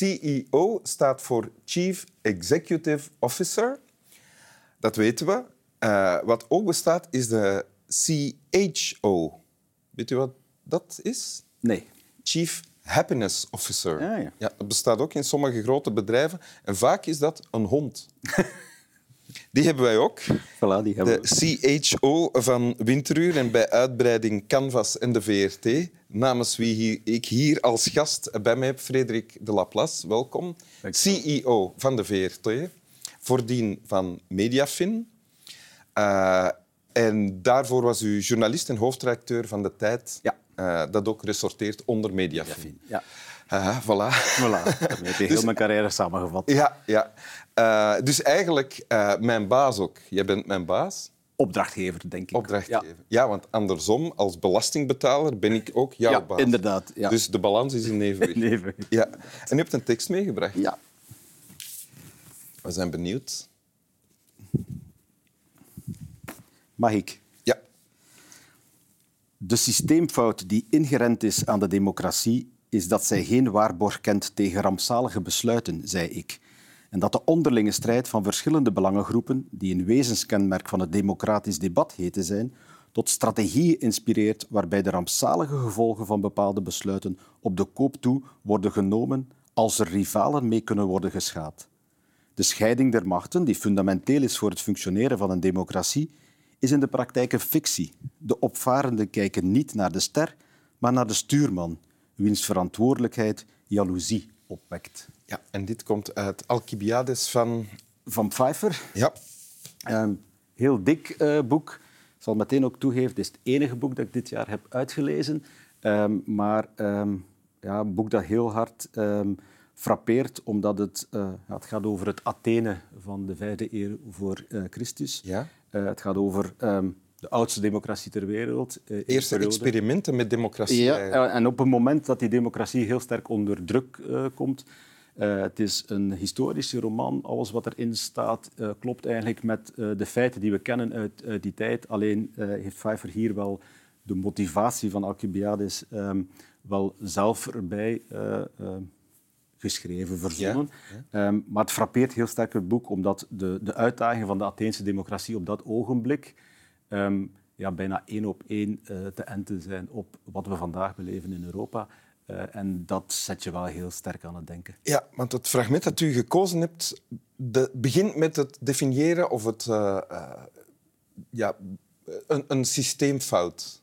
CEO staat voor Chief Executive Officer. Dat weten we. Uh, wat ook bestaat is de CHO. Weet u wat dat is? Nee. Chief Happiness Officer. Ah, ja. Ja, dat bestaat ook in sommige grote bedrijven. En vaak is dat een hond. Die hebben wij ook. Voilà, die hebben de CHO van Winteruur en bij uitbreiding Canvas en de VRT. Namens wie hier, ik hier als gast bij mij heb, Frederik de Laplace. Welkom. CEO van de VRT. Voordien van Mediafin. Uh, en daarvoor was u journalist en hoofdredacteur van De Tijd. Ja. Uh, dat ook resorteert onder Mediafin. Ja. Uh, voilà. Voilà. Dat heb heel dus, mijn carrière samengevat. Ja, ja. Uh, dus eigenlijk uh, mijn baas ook. Jij bent mijn baas. Opdrachtgever, denk ik. Opdrachtgever. Ja. ja, want andersom, als belastingbetaler ben ik ook jouw ja, baas. Inderdaad. Ja. Dus de balans is in evenwicht. in evenwicht. Ja. En je hebt een tekst meegebracht. Ja. We zijn benieuwd. Mag ik? Ja. De systeemfout die ingerend is aan de democratie is dat zij geen waarborg kent tegen rampzalige besluiten, zei ik. En dat de onderlinge strijd van verschillende belangengroepen, die een wezenskenmerk van het democratisch debat heten zijn, tot strategieën inspireert waarbij de rampzalige gevolgen van bepaalde besluiten op de koop toe worden genomen als er rivalen mee kunnen worden geschaad. De scheiding der machten, die fundamenteel is voor het functioneren van een democratie, is in de praktijk een fictie. De opvarenden kijken niet naar de ster, maar naar de stuurman, wiens verantwoordelijkheid jaloezie opwekt. Ja, en dit komt uit Alcibiades van... Van Pfeiffer. Ja. Um, heel dik uh, boek. Ik zal meteen ook toegeven, het is het enige boek dat ik dit jaar heb uitgelezen. Um, maar um, ja, een boek dat heel hard frappeert, omdat het, uh, ja, het gaat over het Athene van de vijfde eeuw voor uh, Christus. Ja. het gaat over de oudste democratie ter wereld. Uh, Eerste experimenten met democratie. Ja, en op het moment dat die democratie heel sterk onder druk uh, komt. Uh, het is een historische roman. Alles wat erin staat klopt eigenlijk met de feiten die we kennen uit, uit die tijd. Alleen heeft Pfeiffer hier wel de motivatie van Alcibiades um, wel zelf erbij geschreven, verzonnen. Ja, ja. Um, maar het frappeert heel sterk het boek, omdat de, de uitdaging van de Atheense democratie op dat ogenblik um, ja, bijna één op één uh, te enten zijn op wat we vandaag beleven in Europa. Uh, en dat zet je wel heel sterk aan het denken. Ja, want het fragment dat u gekozen hebt de, begint met het definiëren of het uh, ja, een, een systeemfout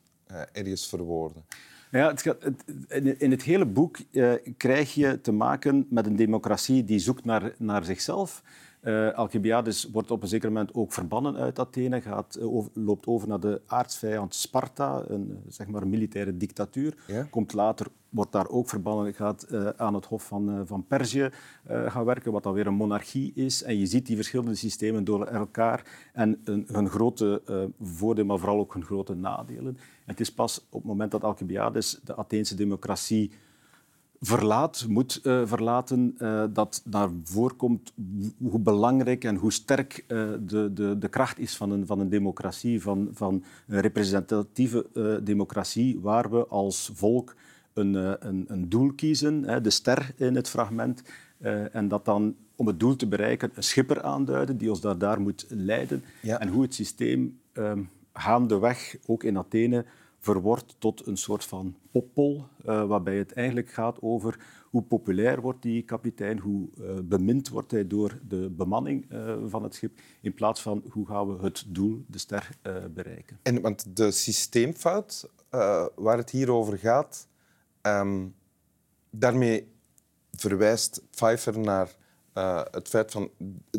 ergens verwoorden. Ja, het gaat, het, in het hele boek krijg je te maken met een democratie die zoekt naar, naar zichzelf. Uh, Alcibiades wordt op een zeker moment ook verbannen uit Athene, gaat, uh, over, loopt over naar de aardsvijand Sparta, een, eh, zeg maar militaire dictatuur. Ja? Komt later, wordt daar ook verbannen, gaat uh, aan het hof van, van Perzië gaan werken, wat dan weer een monarchie is. En je ziet die verschillende systemen door elkaar en een, hun grote voordelen, maar vooral ook hun grote nadelen. En het is pas op het moment dat Alcibiades de Atheense democratie verlaat, moet uh, verlaten, uh, dat naar voren komt hoe belangrijk en hoe sterk uh, de, de, de kracht is van een, van een democratie, van, van een representatieve democratie, waar we als volk een, een, een doel kiezen, hè, de ster in het fragment, en dat dan om het doel te bereiken een schipper aanduiden die ons daar, daar moet leiden. Ja. En hoe het systeem gaandeweg, ook in Athene, verwordt tot een soort van poppol, uh, waarbij het eigenlijk gaat over hoe populair wordt die kapitein, hoe uh, bemind wordt hij door de bemanning uh, van het schip, in plaats van hoe gaan we het doel, de ster, bereiken. En, want de systeemfout waar het hier over gaat, um, daarmee verwijst Pfeiffer naar het feit van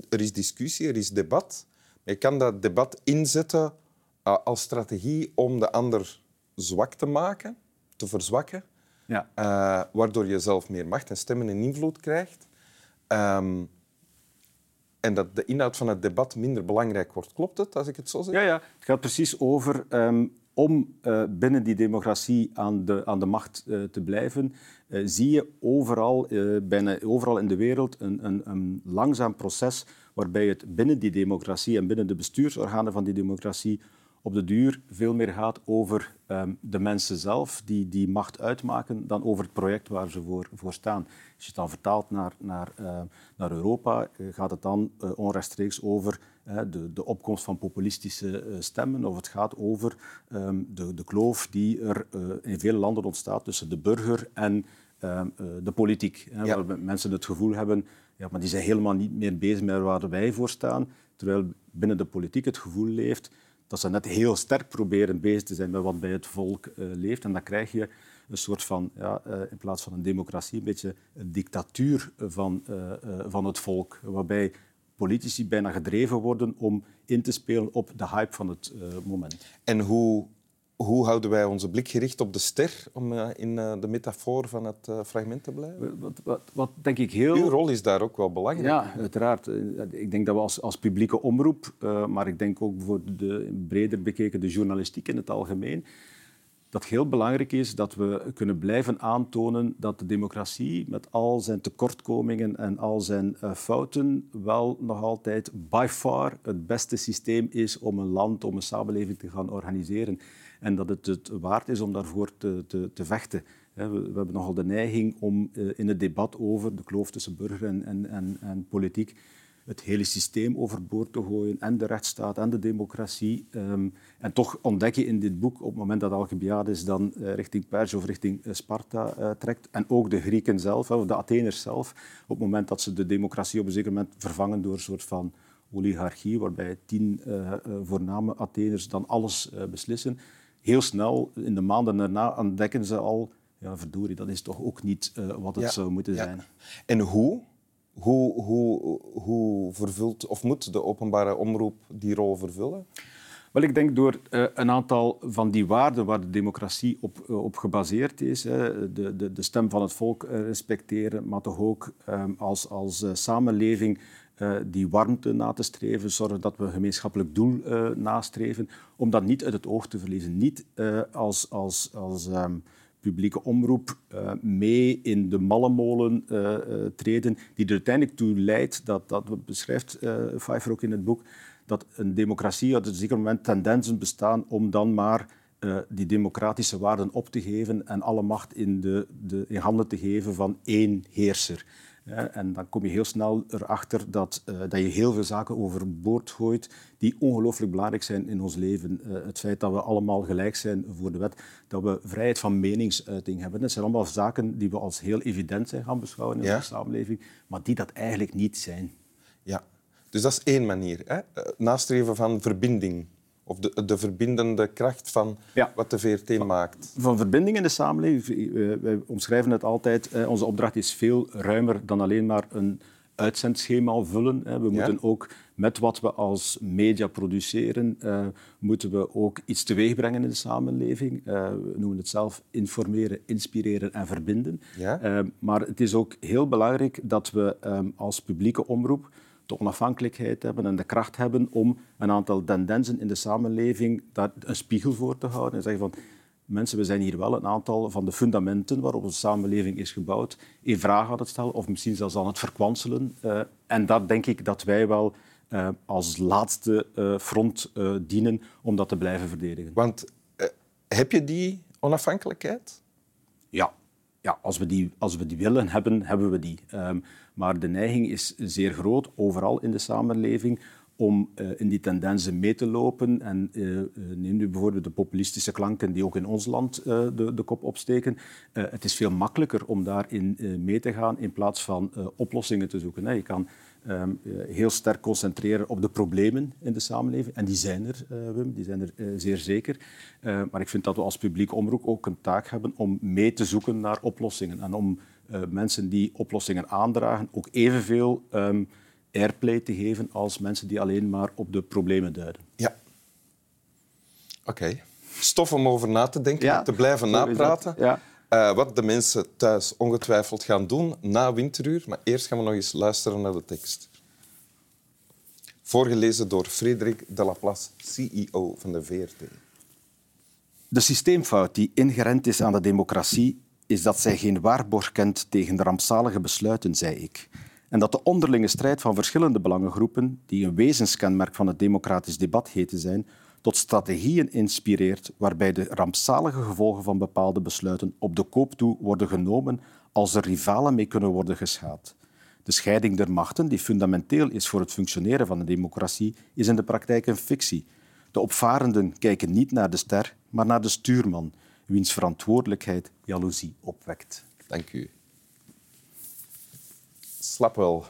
er is discussie, er is debat. Maar je kan dat debat inzetten als strategie om de ander zwak te maken, te verzwakken, ja. uh, waardoor je zelf meer macht en stemmen en invloed krijgt. Um, en dat de inhoud van het debat minder belangrijk wordt. Klopt het, als ik het zo zeg? Ja, ja. het gaat precies over um, om uh, binnen die democratie aan de, aan de macht uh, te blijven, uh, zie je overal, bijna overal in de wereld een, een, een langzaam proces waarbij het binnen die democratie en binnen de bestuursorganen van die democratie op de duur veel meer gaat over um, de mensen zelf die die macht uitmaken dan over het project waar ze voor, voor staan. Als je het dan vertaalt naar, naar, uh, naar Europa, uh, gaat het dan uh, onrechtstreeks over de, de, opkomst van populistische stemmen of het gaat over um, de, de kloof die er in vele landen ontstaat tussen de burger en de politiek. Hè, ja. Waar mensen het gevoel hebben, ja, maar die zijn helemaal niet meer bezig met waar wij voor staan, terwijl binnen de politiek het gevoel leeft dat ze net heel sterk proberen bezig te zijn met wat bij het volk uh, leeft. En dan krijg je een soort van, ja, uh, in plaats van een democratie, een beetje een dictatuur van, uh, van het volk, waarbij politici bijna gedreven worden om in te spelen op de hype van het moment. En hoe hoe houden wij onze blik gericht op de ster, om uh, in uh, de metafoor van het uh, fragment te blijven? Wat, wat, wat, denk ik heel... Uw rol is daar ook wel belangrijk. Ja, uiteraard. Ik denk dat we als, als publieke omroep, maar ik denk ook voor de breder bekeken de journalistiek in het algemeen, dat heel belangrijk is dat we kunnen blijven aantonen dat de democratie met al zijn tekortkomingen en al zijn fouten wel nog altijd by far het beste systeem is om een land, om een samenleving te gaan organiseren en dat het het waard is om daarvoor te, te, te vechten. We, hebben nogal de neiging om uh, in het debat over de kloof tussen burger en, en, en, politiek het hele systeem overboord te gooien, en de rechtsstaat en de democratie. Um, en toch ontdek je in dit boek, op het moment dat Alcibiades dan uh, richting Perzië of richting uh, Sparta uh, trekt, en ook de Grieken zelf, of de Atheners zelf, op het moment dat ze de democratie op een zeker moment vervangen door een soort van oligarchie, waarbij tien voorname Atheners dan alles beslissen, heel snel, in de maanden daarna, ontdekken ze al... Ja, verdorie, dat is toch ook niet uh, wat het ja, zou moeten ja. zijn. En hoe? Hoe, hoe, hoe vervult of moet de openbare omroep die rol vervullen? Wel, ik denk door uh, een aantal van die waarden waar de democratie op, uh, op gebaseerd is, hè, de, de, de stem van het volk uh, respecteren, maar toch ook um, als, als samenleving die warmte na te streven, zorgen dat we een gemeenschappelijk doel nastreven, om dat niet uit het oog te verliezen. Niet als, als, als um, publieke omroep mee in de mallenmolen treden, die er uiteindelijk toe leidt, dat, dat beschrijft Pfeiffer ook in het boek, dat een democratie op een zeker moment tendensen bestaan om dan maar uh, die democratische waarden op te geven en alle macht in, de, de, in handen te geven van één heerser. En dan kom je heel snel erachter dat, uh, dat je heel veel zaken overboord gooit die ongelooflijk belangrijk zijn in ons leven. Uh, het feit dat we allemaal gelijk zijn voor de wet, dat we vrijheid van meningsuiting hebben. Dat zijn allemaal zaken die we als heel evident zijn gaan beschouwen in ja. onze samenleving, maar die dat eigenlijk niet zijn. Ja, dus dat is één manier. Hè? Eh, nastreven van verbinding of de, de verbindende kracht van ja. wat de VRT van, maakt. Van verbinding in de samenleving. Wij omschrijven het altijd. Onze opdracht is veel ruimer dan alleen maar een uitzendschema vullen. We moeten ja. ook met wat we als media produceren, uh, moeten we ook iets teweeg brengen in de samenleving. Uh, we noemen het zelf informeren, inspireren en verbinden. Ja. Uh, maar het is ook heel belangrijk dat we um, als publieke omroep de onafhankelijkheid hebben en de kracht hebben om een aantal tendensen in de samenleving daar een spiegel voor te houden en zeggen van mensen, we zijn hier wel een aantal van de fundamenten waarop onze samenleving is gebouwd in vraag aan het stellen of misschien zelfs aan het verkwanselen. Uh, en dat denk ik dat wij wel uh, als laatste uh, front dienen om dat te blijven verdedigen. Want heb je die onafhankelijkheid? Ja, ja, als, we die, als we die willen hebben, hebben we die. Um, maar de neiging is zeer groot, overal in de samenleving, om uh, in die tendensen mee te lopen. En uh, neem nu bijvoorbeeld de populistische klanken die ook in ons land de, de, kop opsteken. het is veel makkelijker om daarin mee te gaan in plaats van oplossingen te zoeken. Je kan um, heel sterk concentreren op de problemen in de samenleving. En die zijn er, Wim, die zijn er zeer zeker. maar ik vind dat we als publiek omroep ook een taak hebben om mee te zoeken naar oplossingen. En om mensen die oplossingen aandragen ook evenveel... Um, airplay te geven als mensen die alleen maar op de problemen duiden. Ja. Oké. Okay. Stof om over na te denken, ja, te blijven napraten. Ja. Uh, wat de mensen thuis ongetwijfeld gaan doen na winteruur. Maar eerst gaan we nog eens luisteren naar de tekst. Voorgelezen door Frederik Delaplace, CEO van de VRT. De systeemfout die ingerend is aan de democratie is dat zij geen waarborg kent tegen de rampzalige besluiten, zei ik en dat de onderlinge strijd van verschillende belangengroepen, die een wezenskenmerk van het democratisch debat heten zijn, tot strategieën inspireert waarbij de rampzalige gevolgen van bepaalde besluiten op de koop toe worden genomen als er rivalen mee kunnen worden geschaad. De scheiding der machten, die fundamenteel is voor het functioneren van een democratie, is in de praktijk een fictie. De opvarenden kijken niet naar de ster, maar naar de stuurman, wiens verantwoordelijkheid jaloezie opwekt. Dank u. Slap wel.